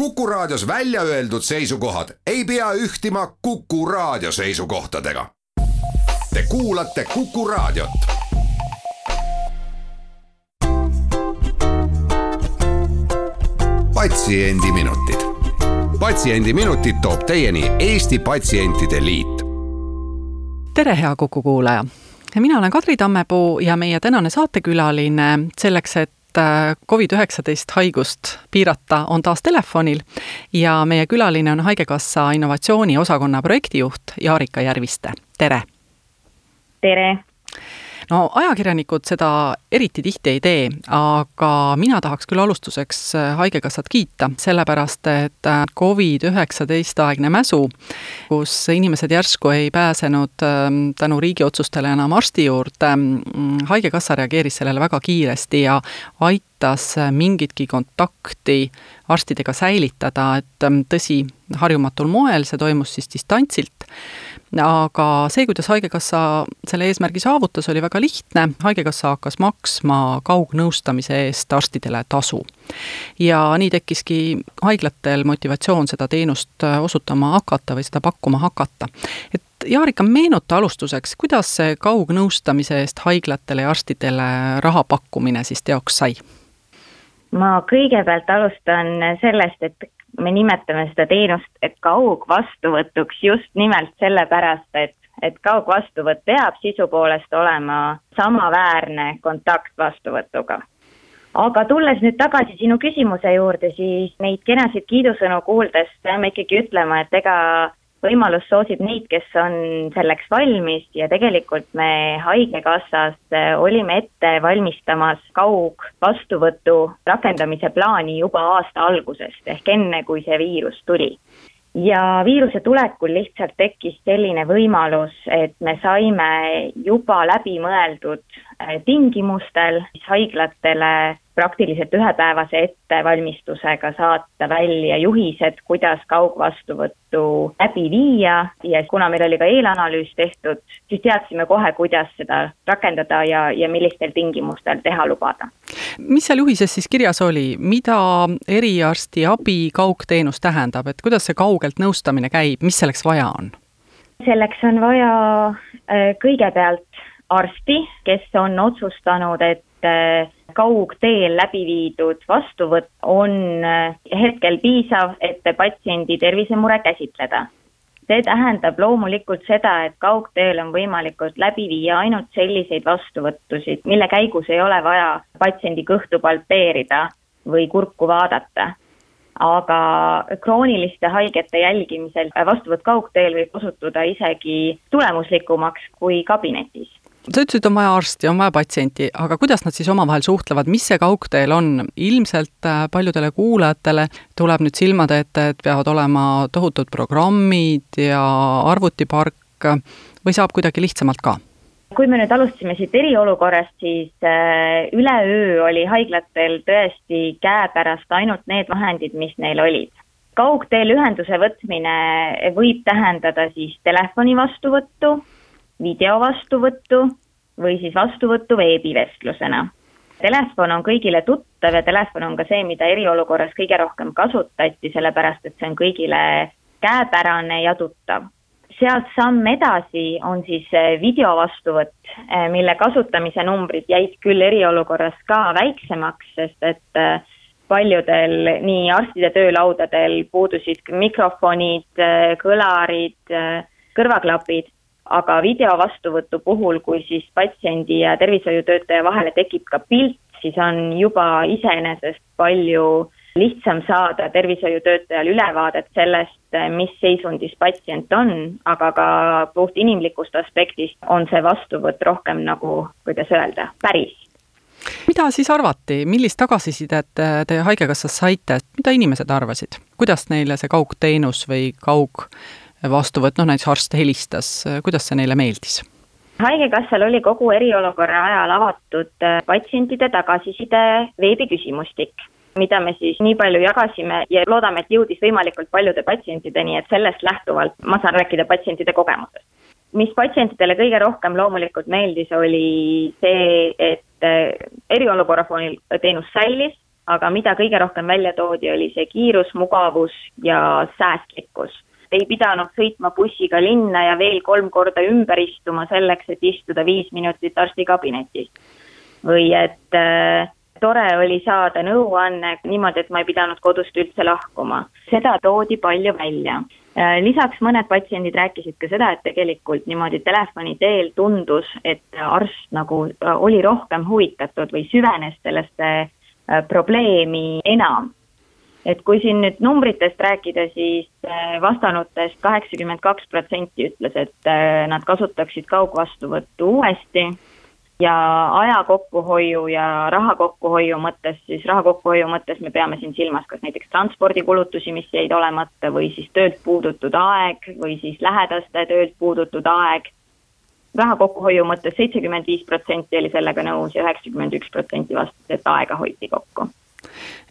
Kuku Raadios välja öeldud seisukohad ei pea ühtima Kuku Raadio seisukohtadega. Te kuulate Kuku Raadiot. patsiendiminutid, Patsiendiminutid toob teieni Eesti Patsientide Liit. tere, hea Kuku kuulaja mina olen Kadri Tammepuu ja meie tänane saatekülaline selleks, et Covid-19 haigust piirata, on taas telefonil ja meie külaline on Haigekassa innovatsiooniosakonna projektijuht Jaarika Järviste, tere! tere! No ajakirjanikud seda eriti tihti ei tee, aga mina tahaks küll alustuseks äh, Haigekassat kiita, sellepärast et äh, Covid-19 aegne mäsu, kus inimesed järsku ei pääsenud ähm, tänu riigi otsustele enam arsti juurde, mm, Haigekassa reageeris sellele väga kiiresti ja aitas mingitki kontakti arstidega säilitada, et ähm, tõsi, harjumatul moel, see toimus siis distantsilt aga see, kuidas Haigekassa selle eesmärgi saavutas, oli väga lihtne, Haigekassa hakkas maksma kaugnõustamise eest arstidele tasu. ja nii tekkiski haiglatel motivatsioon seda teenust osutama hakata või seda pakkuma hakata. et Jaarika, meenuta alustuseks, kuidas see kaugnõustamise eest haiglatele ja arstidele raha pakkumine siis teoks sai? ma kõigepealt alustan sellest, et me nimetame seda teenust kaugvastuvõtuks just nimelt sellepärast, et, et kaugvastuvõtt peab sisu poolest olema samaväärne kontaktvastuvõtuga. aga tulles nüüd tagasi sinu küsimuse juurde, siis neid kenasid kiidusõnu kuuldes peame ikkagi ütlema, et ega võimalus soosib neid, kes on selleks valmis ja tegelikult me Haigekassas äh, olime ette valmistamas kaugvastuvõtu rakendamise plaani juba aasta algusest ehk enne, kui see viirus tuli. Ja viiruse tulekul lihtsalt tekkis selline võimalus, et me saime juba läbimõeldud äh, tingimustel haiglatele praktiliselt ühepäevase ettevalmistusega saata välja juhised, kuidas kaugvastuvõttu läbi viia ja kuna meil oli ka eelanalüüs tehtud, siis teadsime kohe, kuidas seda rakendada ja, ja millistel tingimustel teha lubada. mis seal juhises siis kirjas oli, mida eriarsti abi kaugteenus tähendab, et kuidas see kaugelt nõustamine käib, mis selleks vaja on? selleks on vaja äh, kõigepealt arsti, kes on otsustanud, et äh, kaugteel läbi viidud vastuvõtt on äh, hetkel piisav, et patsiendi tervisemure käsitleda. see tähendab loomulikult seda, et kaugteel on võimalikult läbi viia ainult selliseid vastuvõttusid, mille käigus ei ole vaja patsiendi kõhtu palpeerida või kurku vaadata aga krooniliste haigete jälgimisel vastuvõtt kaugteel võib osutuda isegi tulemuslikumaks kui kabinetis sa ütlesid, on vaja arsti, on vaja patsienti, aga kuidas nad siis omavahel suhtlevad, mis see kaugteel on? ilmselt äh, paljudele kuulajatele tuleb nüüd silmade ette, et peavad olema tohutud programmid ja arvutipark või saab kuidagi lihtsamalt ka? kui me nüüd alustasime siit eriolukorrast, siis äh, üleöö oli haiglatel tõesti käepärast ainult need vahendid, mis neil olid. kaugteel ühenduse võtmine võib tähendada siis telefoni vastuvõttu, videovastuvõttu või siis vastuvõttu veebivestlusena. Telefon on kõigile tuttav ja telefon on ka see, mida eriolukorras kõige rohkem kasutati, sellepärast et see on kõigile käepärane ja tuttav. sealt samm edasi on siis videovastuvõtt, eh, mille kasutamise numbrid jäid küll eriolukorras ka väiksemaks, sest et eh, paljudel nii arstide töölaudadel puudusid mikrofonid, eh, kõlarid, kõrvaklapid aga video vastuvõtu puhul, kui siis patsiendi ja tervishoiutöötaja vahele tekib ka pilt, siis on juba iseenesest palju lihtsam saada tervishoiutöötajal ülevaadet sellest, mis seisundis patsient on, aga ka puht inimlikust aspektist on see vastuvõtt rohkem nagu, kuidas öelda, päris. Mida siis arvati, millist tagasisidet te Haigekassas saite, mida inimesed arvasid, kuidas neile see kaugteenus või kaug vastuvõtt, noh näiteks arst helistas, kuidas see neile meeldis? haigekassal oli kogu eriolukorra ajal avatud äh, patsientide tagasiside veebiküsimustik, mida me siis nii palju jagasime ja loodame, et jõudis võimalikult paljude patsientideni, et sellest lähtuvalt ma saan rääkida patsientide kogemusest. mis patsientidele kõige rohkem loomulikult meeldis, oli see, et äh, eriolukorra foonil teenus säilis, aga mida kõige rohkem välja toodi, oli see kiirus, mugavus ja säästlikkus. Ei pidanud sõitma bussiga linna ja veel kolm korda ümber istuma selleks, et istuda viis minutit arstikabinetis. või et äh, tore oli saada nõuanne niimoodi, et ma ei pidanud kodust üldse lahkuma. seda toodi palju välja. Äh, lisaks mõned patsiendid rääkisid ka seda, et tegelikult niimoodi telefoni teel tundus, et arst nagu äh, oli rohkem huvitatud või süvenes sellesse äh, probleemi enam et kui siin nüüd numbritest rääkida, siis vastanutest kaheksakümmend kaks protsenti ütles, et nad kasutaksid kaugvastuvõttu uuesti ja aja kokkuhoiu ja raha kokkuhoiu mõttes, siis raha kokkuhoiu mõttes me peame siin silmas kas näiteks transpordikulutusi, mis jäid olemata või siis töölt puudutud aeg või siis lähedaste töölt puudutud aeg. raha kokkuhoiu mõttes seitsekümmend viis protsenti oli sellega nõus ja üheksakümmend üks protsenti vastas, et aega hoiti kokku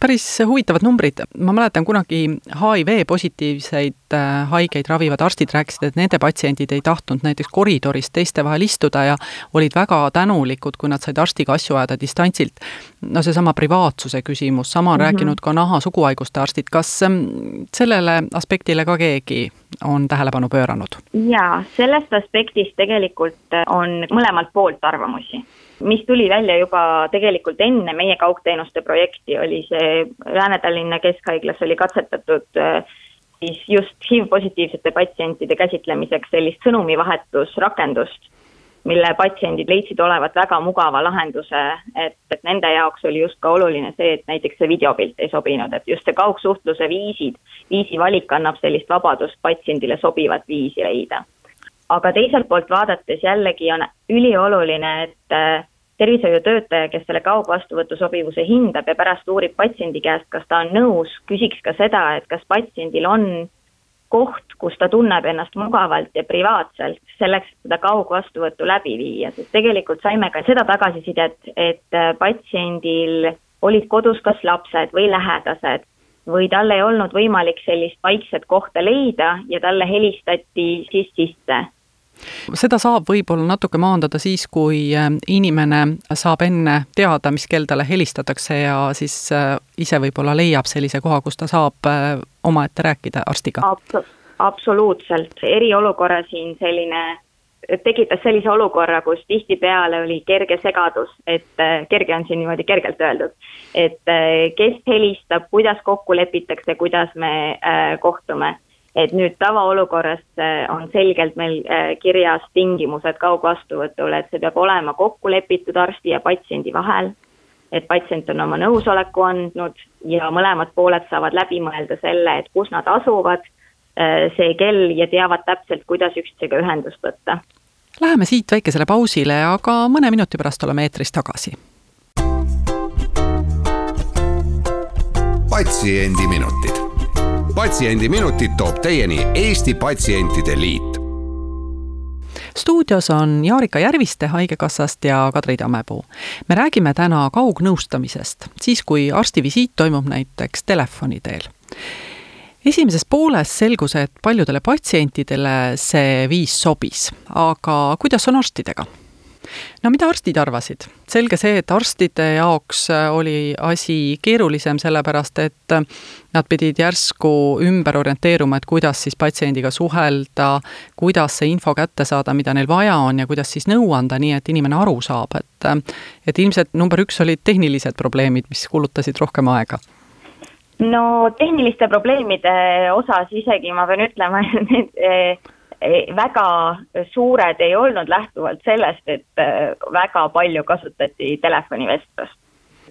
päris huvitavad numbrid, ma mäletan kunagi HIV positiivseid äh, haigeid ravivad arstid rääkisid, et nende patsiendid ei tahtnud näiteks koridoris teiste vahel istuda ja olid väga tänulikud, kui nad said arstiga asju ajada distantsilt. no seesama privaatsuse küsimus, sama on mm -hmm. rääkinud ka nahasuguhaiguste arstid, kas ähm, sellele aspektile ka keegi on tähelepanu pööranud? jaa, sellest aspektist tegelikult on mõlemalt poolt arvamusi mis tuli välja juba tegelikult enne meie kaugteenuste projekti, oli see Lääne-Tallinna Keskhaiglas oli katsetatud äh, siis just HIV-positiivsete patsientide käsitlemiseks sellist sõnumivahetusrakendust, mille patsiendid leidsid olevat väga mugava lahenduse, et, et nende jaoks oli just ka oluline see, et näiteks see videopilt ei sobinud, et just see kaugsuhtluse viisid, viisi valik annab sellist vabadust patsiendile sobivat viisi leida aga teiselt poolt vaadates jällegi on ülioluline, et äh, tervishoiutöötaja, kes selle kaugvastuvõtu sobivuse hindab ja pärast uurib patsiendi käest, kas ta on nõus, küsiks ka seda, et kas patsiendil on koht, kus ta tunneb ennast mugavalt ja privaatselt, selleks, et seda kaugvastuvõttu läbi viia, sest tegelikult saime ka seda tagasisidet, et äh, patsiendil olid kodus kas lapsed või lähedased või tal ei olnud võimalik sellist vaikset kohta leida ja talle helistati siis sisse seda saab võib-olla natuke maandada siis, kui äh, inimene saab enne teada, mis kell talle helistatakse ja siis äh, ise võib-olla leiab sellise koha, kus ta saab äh, omaette rääkida arstiga Abs. absoluutselt, eriolukorra siin selline tekitas sellise olukorra, kus tihtipeale oli kerge segadus, et kerge on siin niimoodi kergelt öeldud, et kes helistab, kuidas kokku lepitakse, kuidas me kohtume et nüüd tavaolukorras äh, on selgelt meil äh, kirjas tingimused kaugvastuvõtule, et see peab olema kokku lepitud arsti ja patsiendi vahel, et patsient on oma nõusoleku andnud ja mõlemad pooled saavad läbi mõelda selle, et kus nad asuvad, äh, see kell ja teavad täpselt, kuidas üksteisega ühendust võtta. Läheme siit väikesele pausile, aga mõne minuti pärast oleme eetris tagasi. patsiendiminutid patsiendiminutid toob teieni Eesti Patsientide Liit. stuudios on Jaarika Järviste Haigekassast ja Kadri Tammepuu. me räägime täna kaugnõustamisest, siis kui arstivisiit toimub näiteks telefoni teel esimeses pooles selgus, et paljudele patsientidele see viis sobis, aga kuidas on arstidega? No mida arstid arvasid? selge see, et arstide jaoks äh, oli asi keerulisem, sellepärast et äh, nad pidid järsku ümber orienteeruma, et kuidas siis patsiendiga suhelda, kuidas see info kätte saada, mida neil vaja on ja kuidas siis nõu anda, nii et inimene aru saab, et äh, et ilmselt number üks olid tehnilised probleemid, mis kulutasid rohkem aega no tehniliste probleemide osas isegi ma pean ütlema, et need väga suured ei olnud lähtuvalt sellest, et äh, väga palju kasutati telefonivestlust.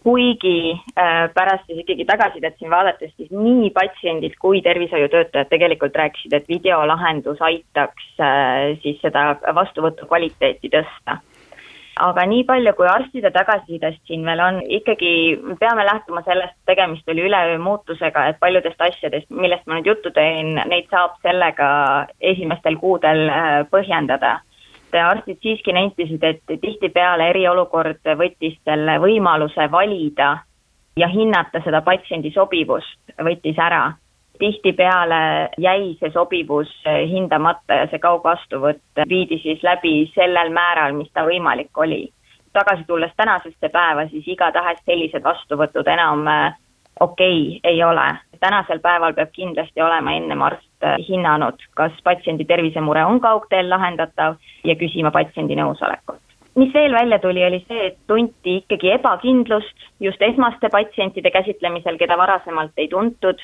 kuigi äh, pärast siis ikkagi tagasisidet siin vaadates, siis nii patsiendid kui tervishoiutöötajad tegelikult rääkisid, et videolahendus aitaks äh, siis seda vastuvõtu kvaliteeti tõsta aga nii palju, kui arstide tagasisidest siin veel on, ikkagi peame lähtuma sellest, tegemist oli üleöö muutusega, et paljudest asjadest, millest ma nüüd juttu tõin, neid saab sellega esimestel kuudel äh, põhjendada. arstid siiski nentisid, et tihtipeale eriolukord võttis selle võimaluse valida ja hinnata seda patsiendi sobivust, võttis ära tihtipeale jäi see sobivus hindamata ja see kaugvastuvõtt viidi siis läbi sellel määral, mis ta võimalik oli. tagasi tulles tänasesse päeva, siis igatahes sellised vastuvõtud enam okei okay, ei ole. tänasel päeval peab kindlasti olema ennem arst hinnanud, kas patsiendi tervisemure on kaugteel lahendatav ja küsima patsiendi nõusolekut mis veel välja tuli, oli see, et tunti ikkagi ebakindlust just esmaste patsientide käsitlemisel, keda varasemalt ei tuntud.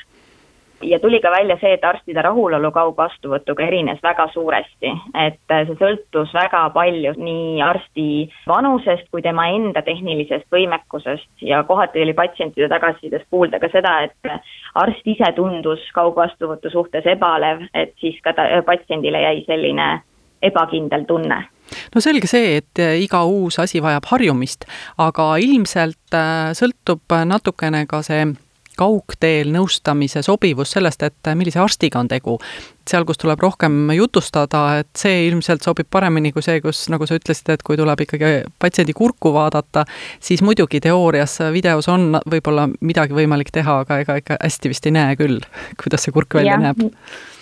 Ja tuli ka välja see, et arstide rahulolu kaugvastuvõtuga erines väga suuresti, et see sõltus väga palju nii arsti vanusest kui tema enda tehnilisest võimekusest. Ja kohati oli patsientide tagasisidest kuulda ka seda, et arst ise tundus kaugvastuvõtu suhtes ebalev, et siis ka ta, patsiendile jäi selline ebakindel tunne. No selge see, et äh, iga uus asi vajab harjumist, aga ilmselt äh, sõltub natukene ka see kaugteel nõustamise sobivus sellest, et millise arstiga on tegu. seal, kus tuleb rohkem jutustada, et see ilmselt sobib paremini kui see, kus, nagu sa ütlesid, et kui tuleb ikkagi patsiendi kurku vaadata, siis muidugi teoorias videos on võib-olla midagi võimalik teha, aga ega ikka hästi vist ei näe küll, kuidas see kurk välja ja. näeb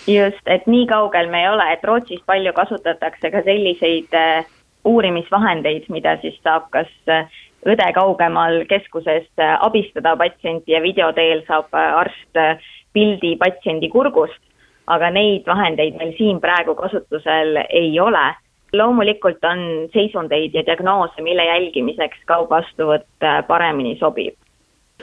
just, et nii kaugel me ei ole, et Rootsis palju kasutatakse ka selliseid äh, uurimisvahendeid, mida siis saab kas äh, õde kaugemal keskuses äh, abistada patsienti ja video teel saab arst pildi patsiendi kurgust, aga neid vahendeid meil siin praegu kasutusel ei ole. loomulikult on seisundeid ja diagnoose, mille jälgimiseks kaugvastuvõtt paremini sobib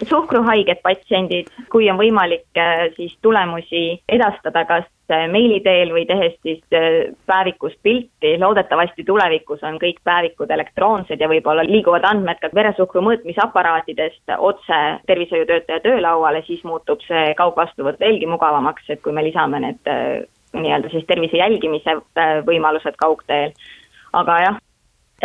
suhkruhaiged patsiendid, kui on võimalik, äh, siis tulemusi edastada kas äh, meili teel või tehes siis äh, päevikust pilti, loodetavasti tulevikus on kõik päevikud elektroonsed ja võib-olla liiguvad andmed ka veresuhkru mõõtmisaparaatidest otse tervishoiutöötaja töölauale, siis muutub see kaugvastuvõtt veelgi mugavamaks, et kui me lisame need nii-öelda siis tervise jälgimise võimalused kaugteel. aga jah,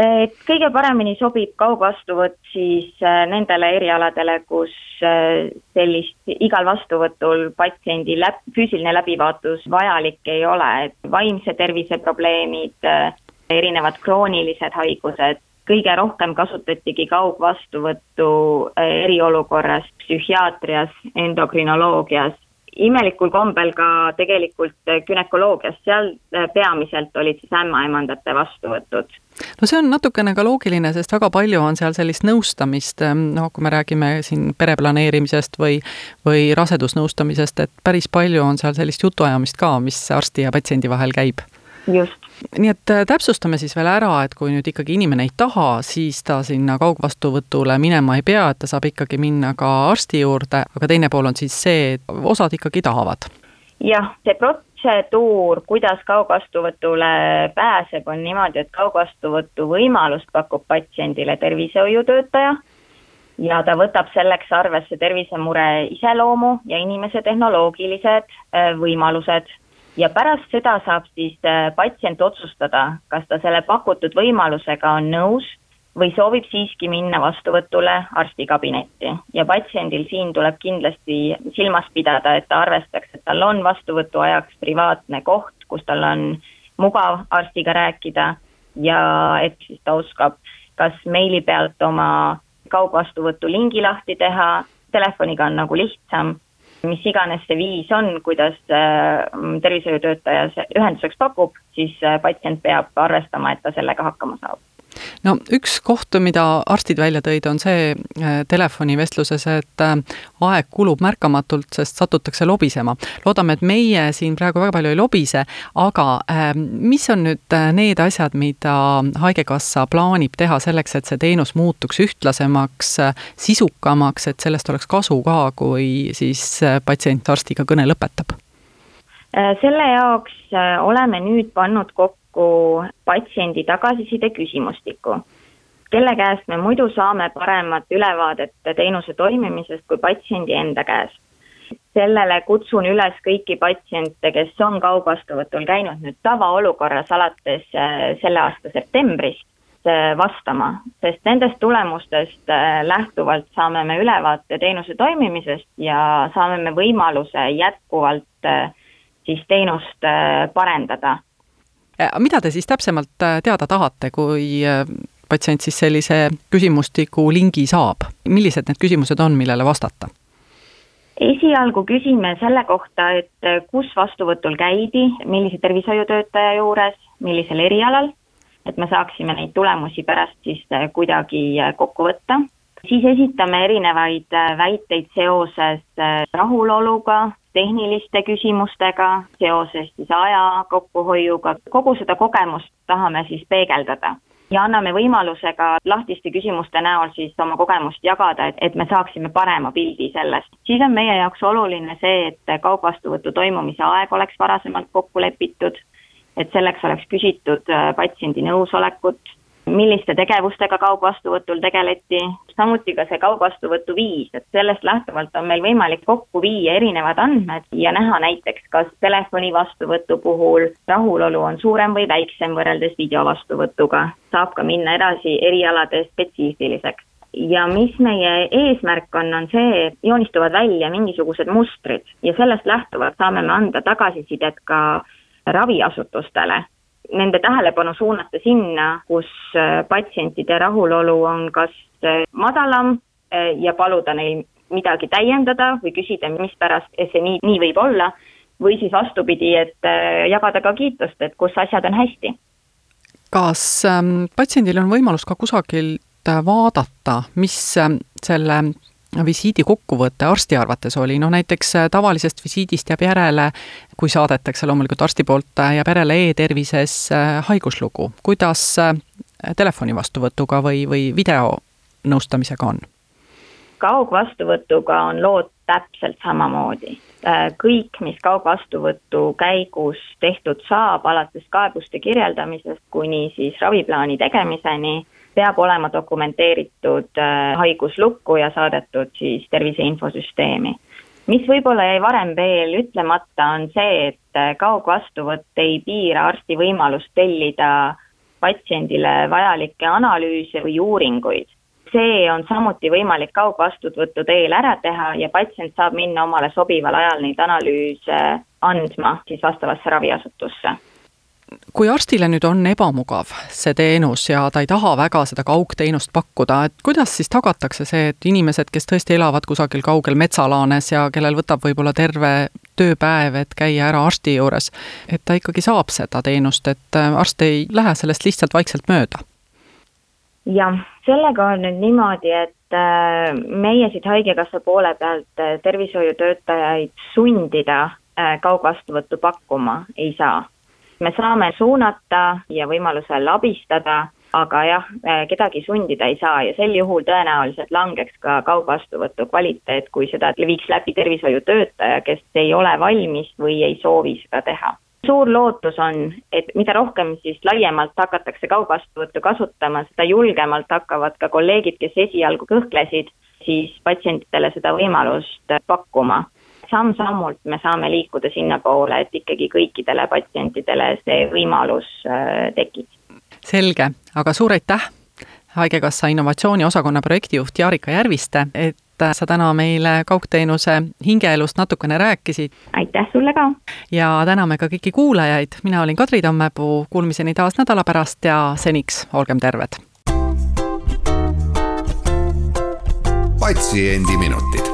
et kõige paremini sobib kaugvastuvõtt siis äh, nendele erialadele, kus äh, sellist igal vastuvõtul patsiendi läb-, füüsiline läbivaatus vajalik ei ole, et vaimse tervise probleemid, äh, erinevad kroonilised haigused, kõige rohkem kasutatigi kaugvastuvõttu eriolukorras psühhiaatrias, endokrinoloogias imelikul kombel ka tegelikult günekoloogias, seal äh, peamiselt olid siis ämmaemandate vastuvõtud. no see on natukene ka loogiline, sest väga palju on seal sellist nõustamist, ähm, noh, kui me räägime siin pereplaneerimisest või või rasedusnõustamisest, et päris palju on seal sellist jutuajamist ka, mis arsti ja patsiendi vahel käib. just nii et äh, täpsustame siis veel ära, et kui nüüd ikkagi inimene ei taha, siis ta sinna kaugvastuvõtule minema ei pea, et ta saab ikkagi minna ka arsti juurde, aga teine pool on siis see, et osad ikkagi tahavad. jah, see protseduur, kuidas kaugvastuvõtule pääseb, on niimoodi, et kaugvastuvõtu võimalust pakub patsiendile tervishoiutöötaja ja ta võtab selleks arvesse tervisemure iseloomu ja inimese tehnoloogilised äh, võimalused ja pärast seda saab siis äh, patsient otsustada, kas ta selle pakutud võimalusega on nõus või soovib siiski minna vastuvõtule arstikabinetti ja patsiendil siin tuleb kindlasti silmas pidada, et ta arvestaks, et tal on vastuvõtu ajaks privaatne koht, kus tal on mugav arstiga rääkida ja et siis ta oskab kas meili pealt oma kaugvastuvõtu lingi lahti teha, telefoniga on nagu lihtsam mis iganes see viis on, kuidas äh, tervishoiutöötaja ühenduseks pakub, siis äh, patsient peab arvestama, et ta sellega hakkama saab no üks koht, mida arstid välja tõid, on see äh, telefonivestluses, et äh, aeg kulub märkamatult, sest satutakse lobisema. loodame, et meie siin praegu väga palju ei lobise, aga äh, mis on nüüd need asjad, mida Haigekassa plaanib teha selleks, et see teenus muutuks ühtlasemaks, sisukamaks, et sellest oleks kasu ka, kui siis patsient arstiga kõne lõpetab? selle jaoks oleme nüüd pannud kokku kokku patsiendi tagasiside küsimustiku, kelle käest me muidu saame paremat ülevaadet teenuse toimimisest kui patsiendi enda käest. sellele kutsun üles kõiki patsiente, kes on kaugvastuvõtul käinud nüüd tavaolukorras alates äh, selle aasta septembrist, äh, vastama, sest nendest tulemustest äh, lähtuvalt saame me ülevaate teenuse toimimisest ja saame me võimaluse jätkuvalt siis teenust parendada mida te siis täpsemalt äh, teada tahate, kui äh, patsient siis sellise küsimustiku lingi saab, millised need küsimused on, millele vastata? esialgu küsime selle kohta, et kus vastuvõtul käidi, millise tervishoiutöötaja juures, millisel erialal et me saaksime neid tulemusi pärast siis kuidagi kokku võtta siis esitame erinevaid väiteid seoses rahuloluga, tehniliste küsimustega, seoses siis aja kokkuhoiuga, kogu seda kogemust tahame siis peegeldada ja anname võimaluse ka lahtiste küsimuste näol siis oma kogemust jagada, et, et me saaksime parema pildi sellest. siis on meie jaoks oluline see, et kaugvastuvõtu toimumise aeg oleks varasemalt kokku lepitud, et selleks oleks küsitud äh, patsiendi nõusolekut milliste tegevustega kaugvastuvõtul tegeleti, samuti ka see kaugvastuvõtu viis, et sellest lähtuvalt on meil võimalik kokku viia erinevad andmed ja näha näiteks, kas telefoni vastuvõtu puhul rahulolu on suurem või väiksem võrreldes videovastuvõtuga, saab ka minna edasi erialade spetsiifiliseks. Ja mis meie eesmärk on, on see, et joonistuvad välja mingisugused mustrid ja sellest lähtuvalt saame me anda tagasisidet ka raviasutustele nende tähelepanu suunata sinna, kus äh, patsientide rahulolu on kas äh, madalam äh, ja paluda neil midagi täiendada või küsida, mispärast see nii, nii võib olla, või siis vastupidi, et jagada ka kiitust, et kus asjad on hästi. kas ähm, patsiendil on võimalus ka kusagilt vaadata, mis ähm, selle visiidi kokkuvõte arsti arvates oli, noh näiteks äh, tavalisest visiidist jääb järele, kui saadetakse loomulikult arsti poolt, äh, jääb järele e-tervises äh, haiguslugu, kuidas telefoni vastuvõtuga või, või videonõustamisega on? kaugvastuvõtuga on lood täpselt samamoodi. kõik, mis kaugvastuvõtu käigus tehtud saab, alates kaebuste kirjeldamisest kuni siis raviplaani tegemiseni peab olema dokumenteeritud äh, haiguslukku ja saadetud siis tervise infosüsteemi. mis võib-olla jäi varem veel ütlemata, on see, et äh, kaugvastuvõtt ei piira arsti võimalust tellida patsiendile vajalikke analüüse või uuringuid. see on samuti võimalik kaugvastuvõtu teel ära teha ja patsient saab minna omale sobival ajal neid analüüse andma siis vastavasse raviasutusse kui arstile nüüd on ebamugav see teenus ja ta ei taha väga seda kaugteenust pakkuda, et kuidas siis tagatakse see, et inimesed, kes tõesti elavad kusagil kaugel metsalaanes ja kellel võtab võib-olla terve tööpäev, et käia ära arsti juures, et ta ikkagi saab seda teenust, et äh, arst ei lähe sellest lihtsalt vaikselt mööda? jah, sellega on nüüd niimoodi, et äh, meie siit Haigekassa poole pealt äh, tervishoiutöötajaid sundida kaugvastuvõttu pakkuma ei saa me saame suunata ja võimalusel abistada, aga jah, kedagi sundida ei saa ja sel juhul tõenäoliselt langeks ka kaugvastuvõtu kvaliteet, kui seda viiks läbi tervishoiutöötaja, kes ei ole valmis või ei soovi seda teha. Suur lootus on, et mida rohkem siis laiemalt hakatakse kaugvastuvõttu kasutama, seda julgemalt hakkavad ka kolleegid, kes esialgu kõhklesid, siis patsientidele seda võimalust pakkuma samm-sammult me saame liikuda sinnapoole, et ikkagi kõikidele patsientidele see võimalus äh, tekib. selge, aga suur aitäh, Haigekassa innovatsiooniosakonna projektijuht Jarika Järviste, et sa täna meile kaugteenuse hingeelust natukene rääkisid. aitäh sulle ka! ja täname ka kõiki kuulajaid, mina olin Kadri Tammepuu, kuulmiseni taas nädala pärast ja seniks olgem terved! patsiendiminutid